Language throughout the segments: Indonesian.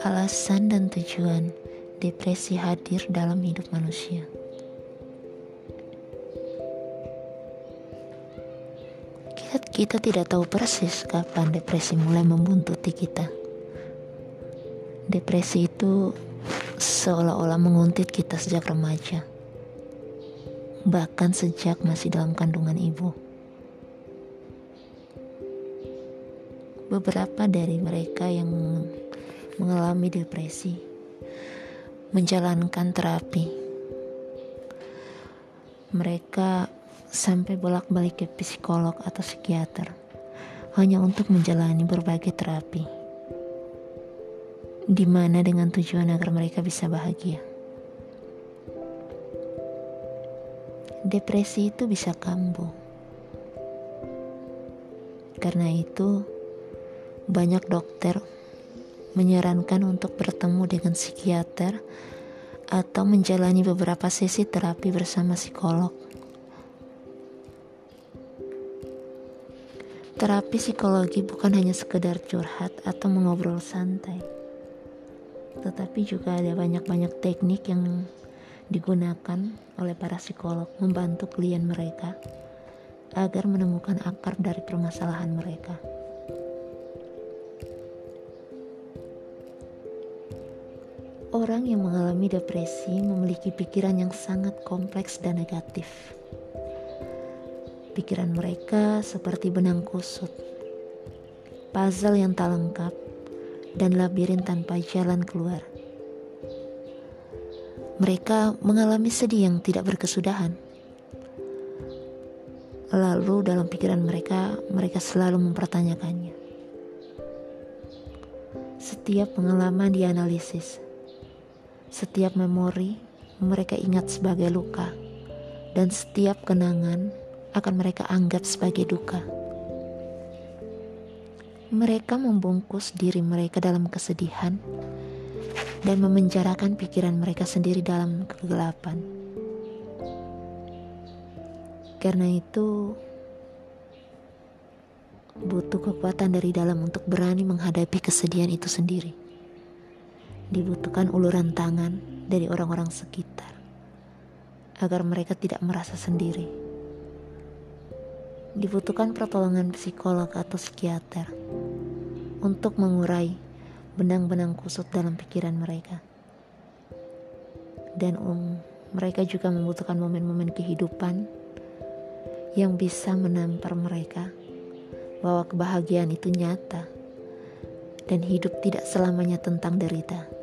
alasan dan tujuan depresi hadir dalam hidup manusia. Kita, kita tidak tahu persis kapan depresi mulai membuntuti kita. Depresi itu seolah-olah menguntit kita sejak remaja, bahkan sejak masih dalam kandungan ibu. Beberapa dari mereka yang mengalami depresi menjalankan terapi. Mereka sampai bolak-balik ke psikolog atau psikiater hanya untuk menjalani berbagai terapi. Di mana dengan tujuan agar mereka bisa bahagia. Depresi itu bisa kambuh. Karena itu, banyak dokter menyarankan untuk bertemu dengan psikiater atau menjalani beberapa sesi terapi bersama psikolog. Terapi psikologi bukan hanya sekedar curhat atau mengobrol santai, tetapi juga ada banyak-banyak teknik yang digunakan oleh para psikolog membantu klien mereka agar menemukan akar dari permasalahan mereka. Orang yang mengalami depresi memiliki pikiran yang sangat kompleks dan negatif. Pikiran mereka seperti benang kusut, puzzle yang tak lengkap, dan labirin tanpa jalan keluar. Mereka mengalami sedih yang tidak berkesudahan. Lalu, dalam pikiran mereka, mereka selalu mempertanyakannya. Setiap pengalaman dianalisis setiap memori mereka ingat sebagai luka, dan setiap kenangan akan mereka anggap sebagai duka. Mereka membungkus diri mereka dalam kesedihan dan memenjarakan pikiran mereka sendiri dalam kegelapan. Karena itu, butuh kekuatan dari dalam untuk berani menghadapi kesedihan itu sendiri dibutuhkan uluran tangan dari orang-orang sekitar agar mereka tidak merasa sendiri. Dibutuhkan pertolongan psikolog atau psikiater untuk mengurai benang-benang kusut dalam pikiran mereka. Dan um, mereka juga membutuhkan momen-momen kehidupan yang bisa menampar mereka bahwa kebahagiaan itu nyata dan hidup tidak selamanya tentang derita.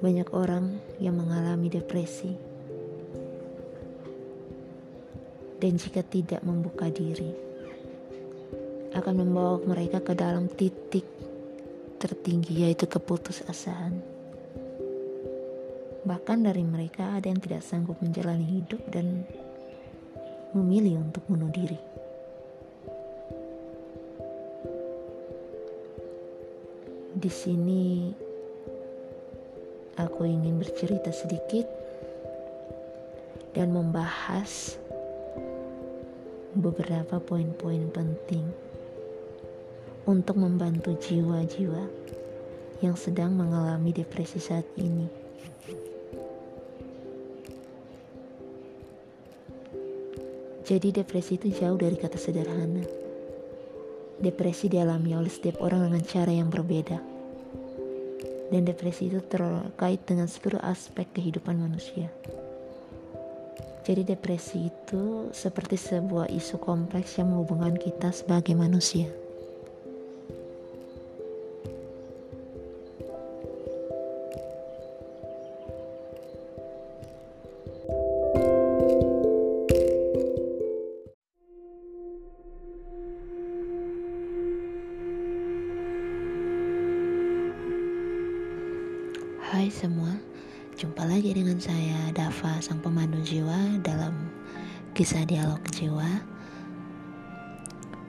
Banyak orang yang mengalami depresi, dan jika tidak membuka diri, akan membawa mereka ke dalam titik tertinggi, yaitu keputusasaan. Bahkan dari mereka ada yang tidak sanggup menjalani hidup dan memilih untuk bunuh diri. Di sini aku ingin bercerita sedikit dan membahas beberapa poin-poin penting untuk membantu jiwa-jiwa yang sedang mengalami depresi saat ini. Jadi depresi itu jauh dari kata sederhana. Depresi dialami oleh setiap orang dengan cara yang berbeda dan depresi itu terkait dengan seluruh aspek kehidupan manusia. Jadi depresi itu seperti sebuah isu kompleks yang menghubungkan kita sebagai manusia.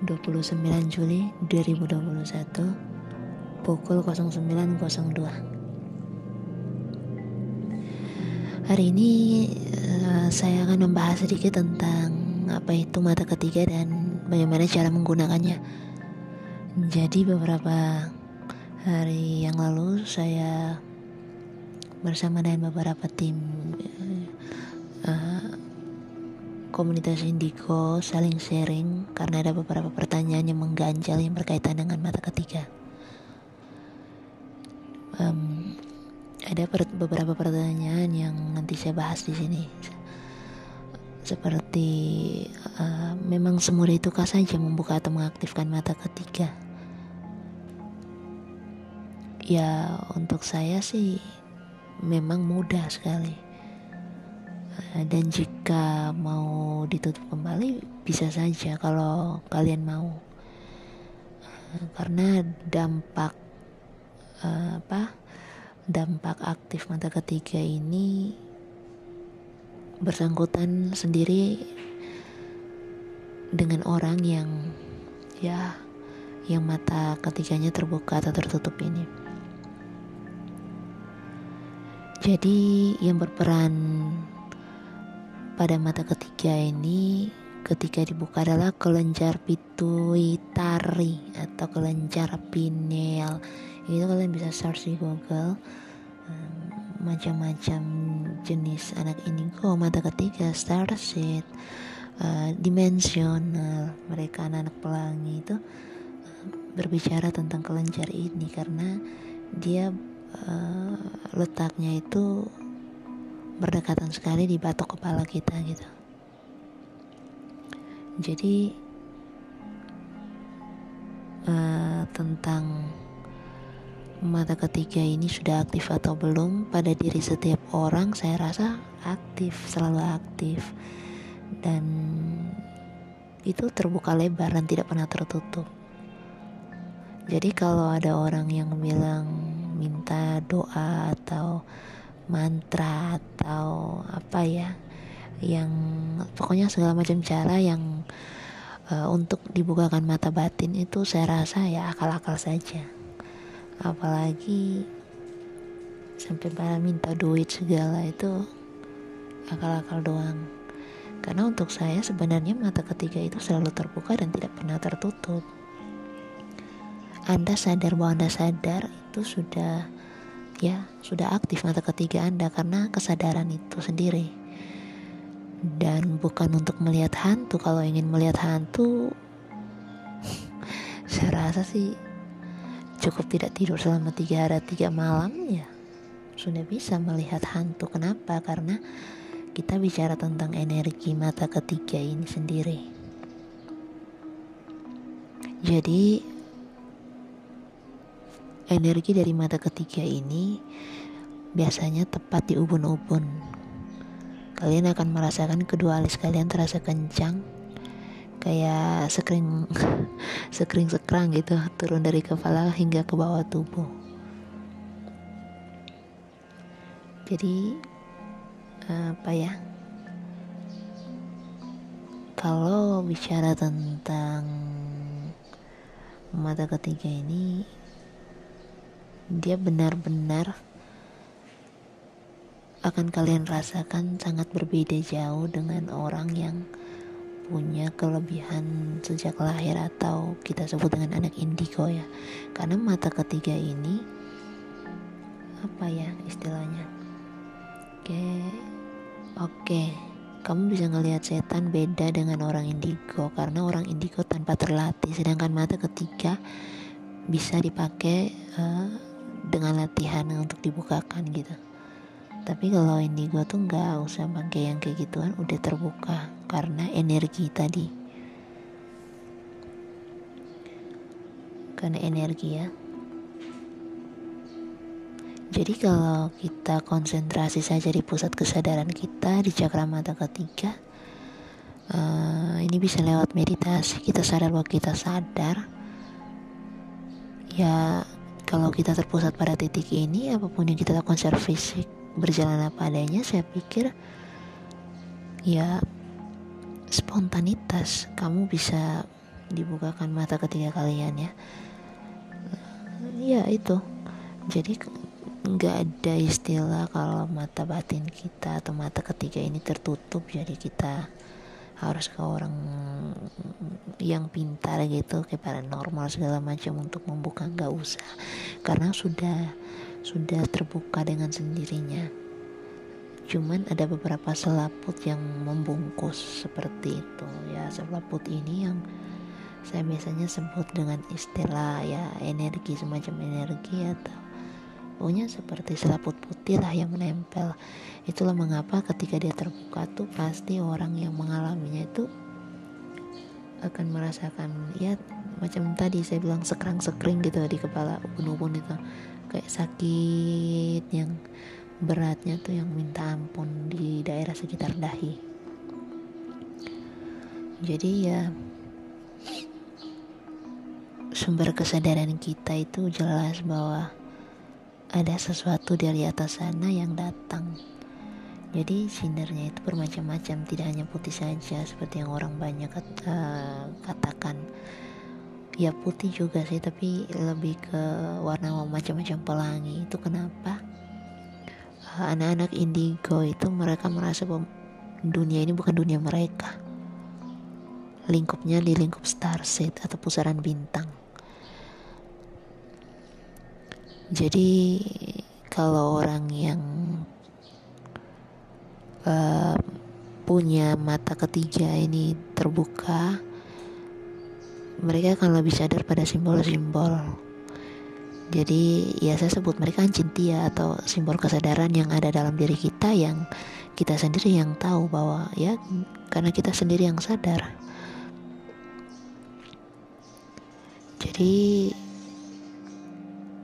29 Juli 2021 pukul 09.02 Hari ini uh, saya akan membahas sedikit tentang apa itu mata ketiga dan bagaimana cara menggunakannya. Jadi beberapa hari yang lalu saya bersama dengan beberapa tim komunitas Indigo saling sharing karena ada beberapa pertanyaan yang mengganjal yang berkaitan dengan mata ketiga. Um, ada per beberapa pertanyaan yang nanti saya bahas di sini. Seperti uh, memang semudah itukah saja membuka atau mengaktifkan mata ketiga? Ya, untuk saya sih memang mudah sekali. Uh, dan jika mau ditutup kembali bisa saja kalau kalian mau. Uh, karena dampak uh, apa? dampak aktif mata ketiga ini bersangkutan sendiri dengan orang yang ya yang mata ketiganya terbuka atau tertutup ini. Jadi yang berperan pada mata ketiga ini ketika dibuka adalah kelenjar pituitari atau kelenjar pineal. Itu kalian bisa search di Google macam-macam jenis anak indigo mata ketiga starseed uh, dimensional. Mereka anak-anak pelangi itu uh, berbicara tentang kelenjar ini karena dia uh, letaknya itu berdekatan sekali di batok kepala kita gitu. Jadi uh, tentang mata ketiga ini sudah aktif atau belum pada diri setiap orang saya rasa aktif selalu aktif. Dan itu terbuka lebar dan tidak pernah tertutup. Jadi kalau ada orang yang bilang minta doa atau mantra atau apa ya yang pokoknya segala macam cara yang uh, untuk dibukakan mata batin itu saya rasa ya akal-akal saja. Apalagi sampai pada minta duit segala itu akal-akal doang. Karena untuk saya sebenarnya mata ketiga itu selalu terbuka dan tidak pernah tertutup. Anda sadar bahwa Anda sadar itu sudah ya sudah aktif mata ketiga Anda karena kesadaran itu sendiri. Dan bukan untuk melihat hantu. Kalau ingin melihat hantu saya rasa sih cukup tidak tidur selama tiga hari tiga malam ya. Sudah bisa melihat hantu. Kenapa? Karena kita bicara tentang energi mata ketiga ini sendiri. Jadi energi dari mata ketiga ini biasanya tepat di ubun-ubun. Kalian akan merasakan kedua alis kalian terasa kencang kayak sekring sekring sekrang gitu turun dari kepala hingga ke bawah tubuh. Jadi apa ya? Kalau bicara tentang mata ketiga ini dia benar-benar akan kalian rasakan sangat berbeda jauh dengan orang yang punya kelebihan sejak lahir atau kita sebut dengan anak indigo ya. Karena mata ketiga ini apa ya istilahnya? Oke oke. Kamu bisa ngelihat setan beda dengan orang indigo karena orang indigo tanpa terlatih sedangkan mata ketiga bisa dipakai uh, dengan latihan untuk dibukakan gitu. Tapi kalau indigo tuh nggak usah pakai yang kayak gituan udah terbuka karena energi tadi. Karena energi ya. Jadi kalau kita konsentrasi saja di pusat kesadaran kita di cakra mata ketiga uh, ini bisa lewat meditasi kita sadar bahwa kita sadar ya kalau kita terpusat pada titik ini apa pun yang kita lakukan secara fisik berjalan apa adanya saya pikir ya spontanitas. Kamu bisa dibukakan mata ketiga kalian ya. Ya itu. Jadi nggak ada istilah kalau mata batin kita atau mata ketiga ini tertutup jadi kita harus ke orang yang pintar gitu ke paranormal segala macam untuk membuka nggak usah. Karena sudah sudah terbuka dengan sendirinya. Cuman ada beberapa selaput yang membungkus seperti itu. Ya selaput ini yang saya biasanya sebut dengan istilah ya energi semacam energi atau pokoknya seperti selaput putih lah yang menempel. Itulah mengapa ketika dia terbuka tuh pasti orang yang mengalaminya itu akan merasakan ya macam tadi saya bilang sekrang sekring gitu di kepala ubun-ubun itu. Kayak sakit yang beratnya tuh yang minta ampun di daerah sekitar dahi. Jadi ya sumber kesadaran kita itu jelas bahwa ada sesuatu dari atas sana yang datang. Jadi sinarnya itu bermacam-macam, tidak hanya putih saja seperti yang orang banyak kata, katakan. Ya putih juga sih, tapi lebih ke warna macam-macam pelangi. Itu kenapa? Anak-anak indigo itu mereka merasa bahwa dunia ini bukan dunia mereka. Lingkupnya di lingkup star set atau pusaran bintang jadi kalau orang yang uh, punya mata ketiga ini terbuka mereka akan lebih sadar pada simbol-simbol. Jadi ya saya sebut mereka cintia atau simbol kesadaran yang ada dalam diri kita yang kita sendiri yang tahu bahwa ya karena kita sendiri yang sadar. Jadi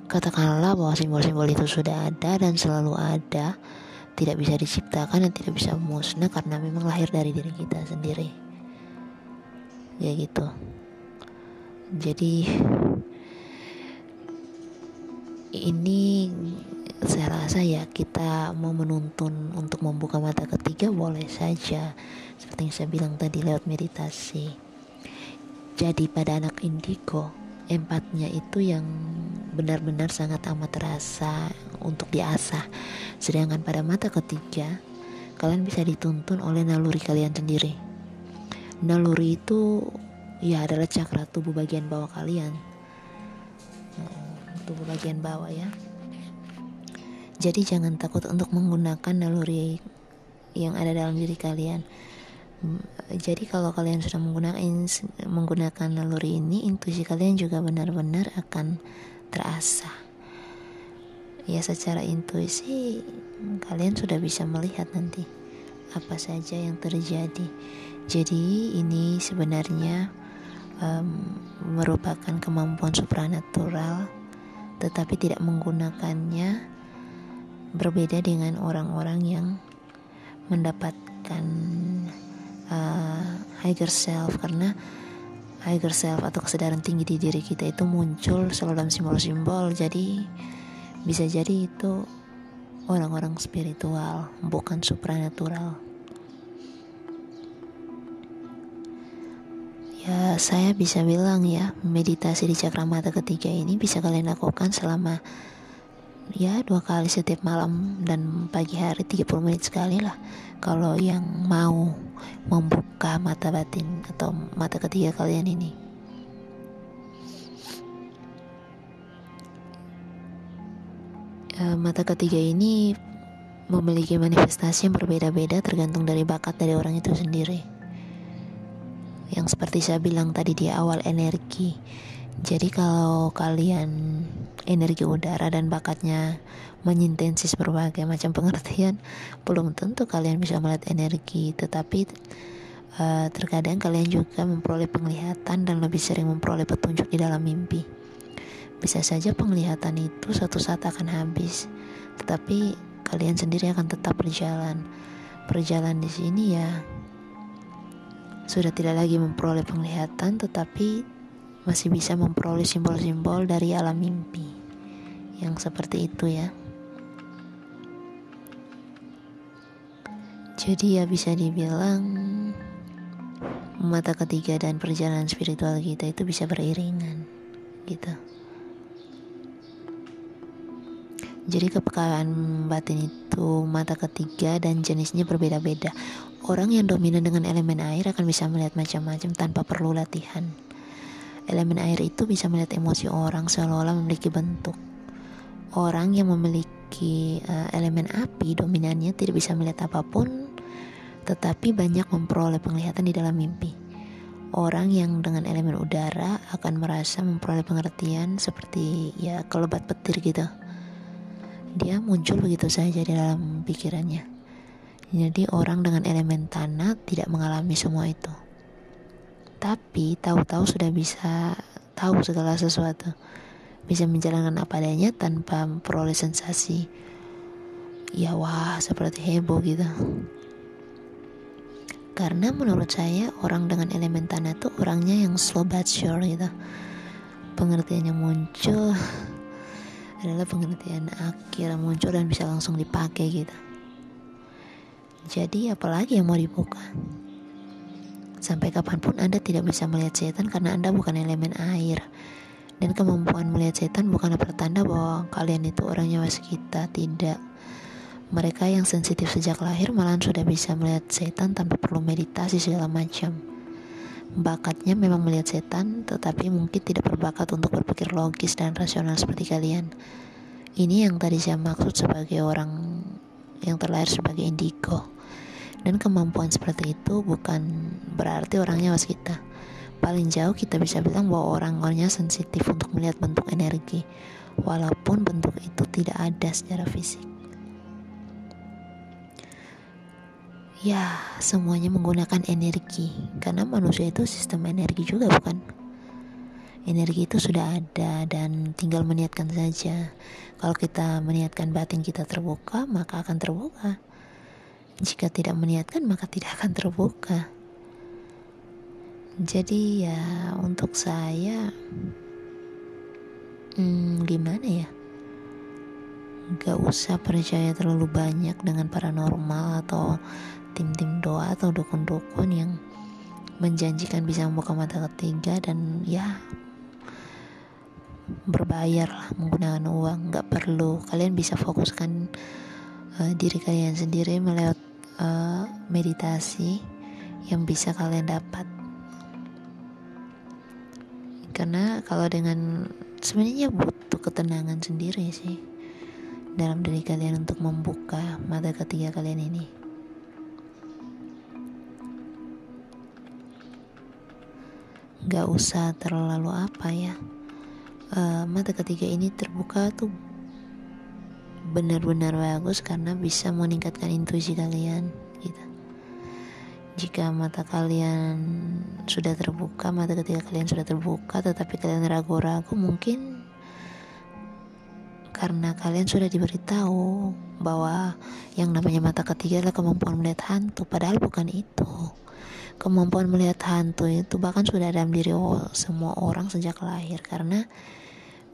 Katakanlah bahwa simbol-simbol itu sudah ada dan selalu ada, tidak bisa diciptakan dan tidak bisa musnah karena memang lahir dari diri kita sendiri. Ya gitu. Jadi ini saya rasa ya kita mau menuntun untuk membuka mata ketiga boleh saja seperti yang saya bilang tadi lewat meditasi. Jadi pada anak indigo empatnya itu yang benar-benar sangat amat terasa untuk diasah. Sedangkan pada mata ketiga, kalian bisa dituntun oleh naluri kalian sendiri. Naluri itu ya adalah cakra tubuh bagian bawah kalian. Hmm, tubuh bagian bawah ya. Jadi jangan takut untuk menggunakan naluri yang ada dalam diri kalian jadi kalau kalian sudah menggunakan menggunakan naluri ini intuisi kalian juga benar-benar akan terasa. Ya secara intuisi kalian sudah bisa melihat nanti apa saja yang terjadi. Jadi ini sebenarnya um, merupakan kemampuan supranatural tetapi tidak menggunakannya berbeda dengan orang-orang yang mendapatkan uh, higher self karena higher self atau kesadaran tinggi di diri kita itu muncul selalu dalam simbol-simbol. Jadi bisa jadi itu orang-orang spiritual bukan supranatural. Ya saya bisa bilang ya meditasi di cakramata ketiga ini bisa kalian lakukan selama ya dua kali setiap malam dan pagi hari 30 menit sekali lah. Kalau yang mau membuka mata batin atau mata ketiga kalian ini. E, mata ketiga ini memiliki manifestasi yang berbeda-beda tergantung dari bakat dari orang itu sendiri. Yang seperti saya bilang tadi di awal energi. Jadi kalau kalian energi udara dan bakatnya menyintesis berbagai macam pengertian, belum tentu kalian bisa melihat energi, tetapi uh, terkadang kalian juga memperoleh penglihatan dan lebih sering memperoleh petunjuk di dalam mimpi. Bisa saja penglihatan itu suatu saat akan habis, tetapi kalian sendiri akan tetap berjalan. Berjalan di sini ya sudah tidak lagi memperoleh penglihatan, tetapi masih bisa memperoleh simbol-simbol dari alam mimpi yang seperti itu ya. Jadi ya bisa dibilang mata ketiga dan perjalanan spiritual kita itu bisa beriringan gitu. Jadi kepekaan batin itu mata ketiga dan jenisnya berbeda-beda. Orang yang dominan dengan elemen air akan bisa melihat macam-macam tanpa perlu latihan. Elemen air itu bisa melihat emosi orang seolah-olah memiliki bentuk. Orang yang memiliki uh, elemen api dominannya tidak bisa melihat apa pun, tetapi banyak memperoleh penglihatan di dalam mimpi. Orang yang dengan elemen udara akan merasa memperoleh pengertian seperti ya kelebat petir gitu dia muncul begitu saja di dalam pikirannya. Jadi orang dengan elemen tanah tidak mengalami semua itu. Tapi tahu-tahu sudah bisa tahu segala sesuatu. Bisa menjalankan apa adanya tanpa memperoleh sensasi. Ya wah seperti heboh gitu. Karena menurut saya orang dengan elemen tanah itu orangnya yang slow but sure gitu. Pengertiannya muncul, adalah pengertian akhir muncul dan bisa langsung dipakai gitu. Jadi apalagi yang mau dibuka? Sampai kapan pun Anda tidak bisa melihat setan karena Anda bukan elemen air. Dan kemampuan melihat setan bukanlah pertanda bahwa kalian itu orangnya kita tidak. Mereka yang sensitif sejak lahir malah sudah bisa melihat setan tanpa perlu meditasi segala macam. Bakatnya memang melihat setan, tetapi mungkin tidak berbakat untuk berpikir logis dan rasional seperti kalian. Ini yang tadi saya maksud sebagai orang yang terlahir sebagai indigo. Dan kemampuan seperti itu bukan berarti orangnya was kita. Paling jauh kita bisa bilang bahwa orang-orangnya sensitif untuk melihat bentuk energi, walaupun bentuk itu tidak ada secara fisik. Ya, semuanya menggunakan energi karena manusia itu sistem energi juga bukan? Energi itu sudah ada dan tinggal meniatkan saja. Kalau kita meniatkan batin kita terbuka, maka akan terbuka. Jika tidak meniatkan, maka tidak akan terbuka. Jadi ya untuk saya hmm, gimana ya? Gak usah percaya terlalu banyak dengan paranormal atau tim-tim doa atau dukun-dukun yang menjanjikan bisa membuka mata ketiga dan ya berbayar lah menggunakan uang. Nggak perlu. Kalian bisa fokuskan uh, diri kalian sendiri melewat uh, meditasi yang bisa kalian dapat karena kalau dengan sebenarnya butuh ketenangan sendiri sih dalam diri kalian untuk membuka mata ketiga kalian ini. Gak usah terlalu apa ya. Uh, mata ketiga ini terbuka tuh benar-benar bagus karena bisa meningkatkan intuisi kalian jika mata kalian sudah terbuka mata ketiga kalian sudah terbuka tetapi kalian ragu-ragu mungkin karena kalian sudah diberitahu bahwa yang namanya mata ketiga adalah kemampuan melihat hantu padahal bukan itu. Kemampuan melihat hantu itu bahkan sudah dalam diri semua orang sejak lahir karena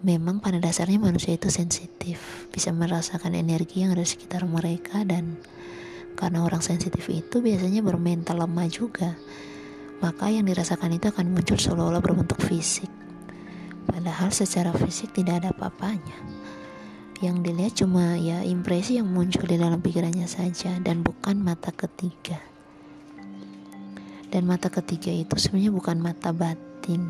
memang pada dasarnya manusia itu sensitif bisa merasakan energi yang ada di sekitar mereka dan karena orang sensitif itu biasanya bermental lemah juga. Maka yang dirasakan itu akan muncul seolah-olah berbentuk fisik. Padahal secara fisik tidak ada apa-apanya. Yang dilihat cuma ya impresi yang muncul di dalam pikirannya saja dan bukan mata ketiga. Dan mata ketiga itu sebenarnya bukan mata batin.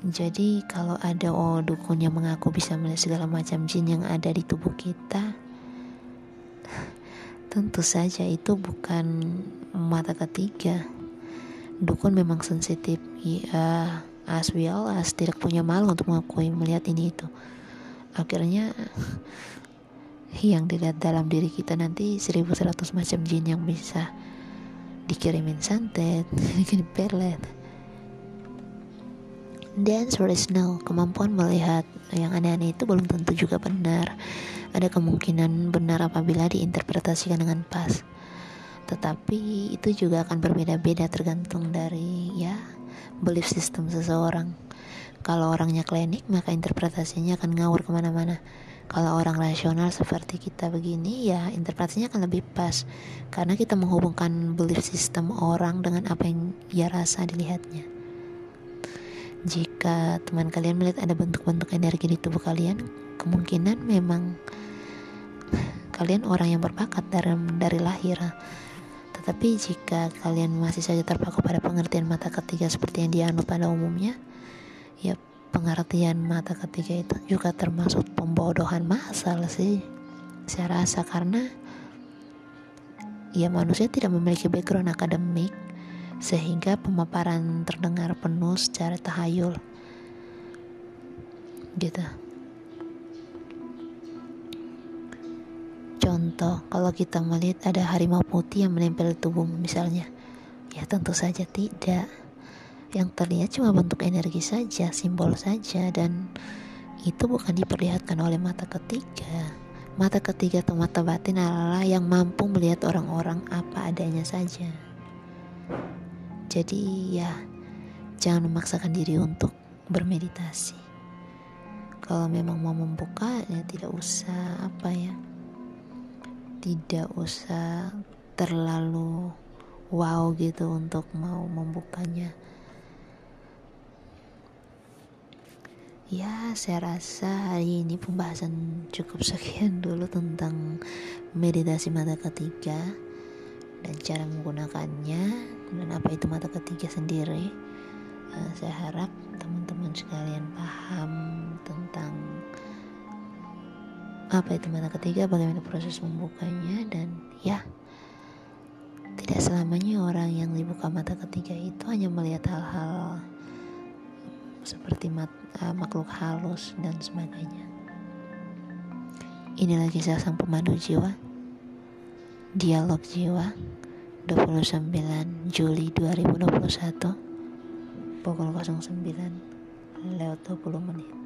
Jadi kalau ada oh dukun yang mengaku bisa melihat segala macam jin yang ada di tubuh kita tentu saja itu bukan mata ketiga. Dukun memang sensitif. Ya as well as tidak punya malu untuk mengakui melihat ini itu. Akhirnya yang dilihat dalam diri kita nanti 1100 macam jin yang bisa dikirimin santet, dikirim Dan no, kemampuan melihat yang aneh-aneh itu belum tentu juga benar. Ada kemungkinan benar apabila diinterpretasikan dengan pas. Tetapi itu juga akan berbeda-beda tergantung dari ya belief system seseorang. Kalau orangnya klinik maka interpretasinya akan ngawur ke mana-mana kalau orang rasional seperti kita begini ya interpretasinya akan lebih pas karena kita menghubungkan belief system orang dengan apa yang ia rasa dilihatnya jika teman kalian melihat ada bentuk-bentuk energi di tubuh kalian kemungkinan memang kalian orang yang berbakat dari dari lahir. Tetapi jika kalian masih saja terpaku pada pengertian mata ketiga seperti yang dianut pada umumnya ya pengertian mata ketiga itu juga termasuk pembodohan masal sih saya rasa. Karena ya manusia tidak memiliki background akademik sehingga pemaparan terdengar penuh secara tahayul. Gitu. Contoh kalau kita melihat ada harimau putih yang menempel di tubuh misalnya. Ya tentu saja tidak. Yang terlihat cuma bentuk energi saja simbol saja dan itu bukan diperlihatkan oleh mata ketiga. Mata ketiga atau mata batin adalah yang mampu melihat orang-orang apa adanya saja. Jadi ya, jangan memaksakan diri untuk bermeditasi. Kalau memang mau membuka ya tidak usah apa ya. Tidak usah terlalu wow gitu untuk mau membukanya Ya, saya rasa hari ini pembahasan cukup sekian dulu tentang meditasi mata ketiga dan cara menggunakannya dan apa itu mata ketiga sendiri. Uh, saya harap teman-teman sekalian paham tentang apa itu mata ketiga, bagaimana proses membukanya dan ya tidak selamanya orang yang dibuka mata ketiga itu hanya melihat hal-hal seperti mat, uh, makhluk halus dan sebagainya. Inilah kisah sang pemandu jiwa. Dialog jiwa 29 Juli 2021 pukul 09 lewat 20 menit.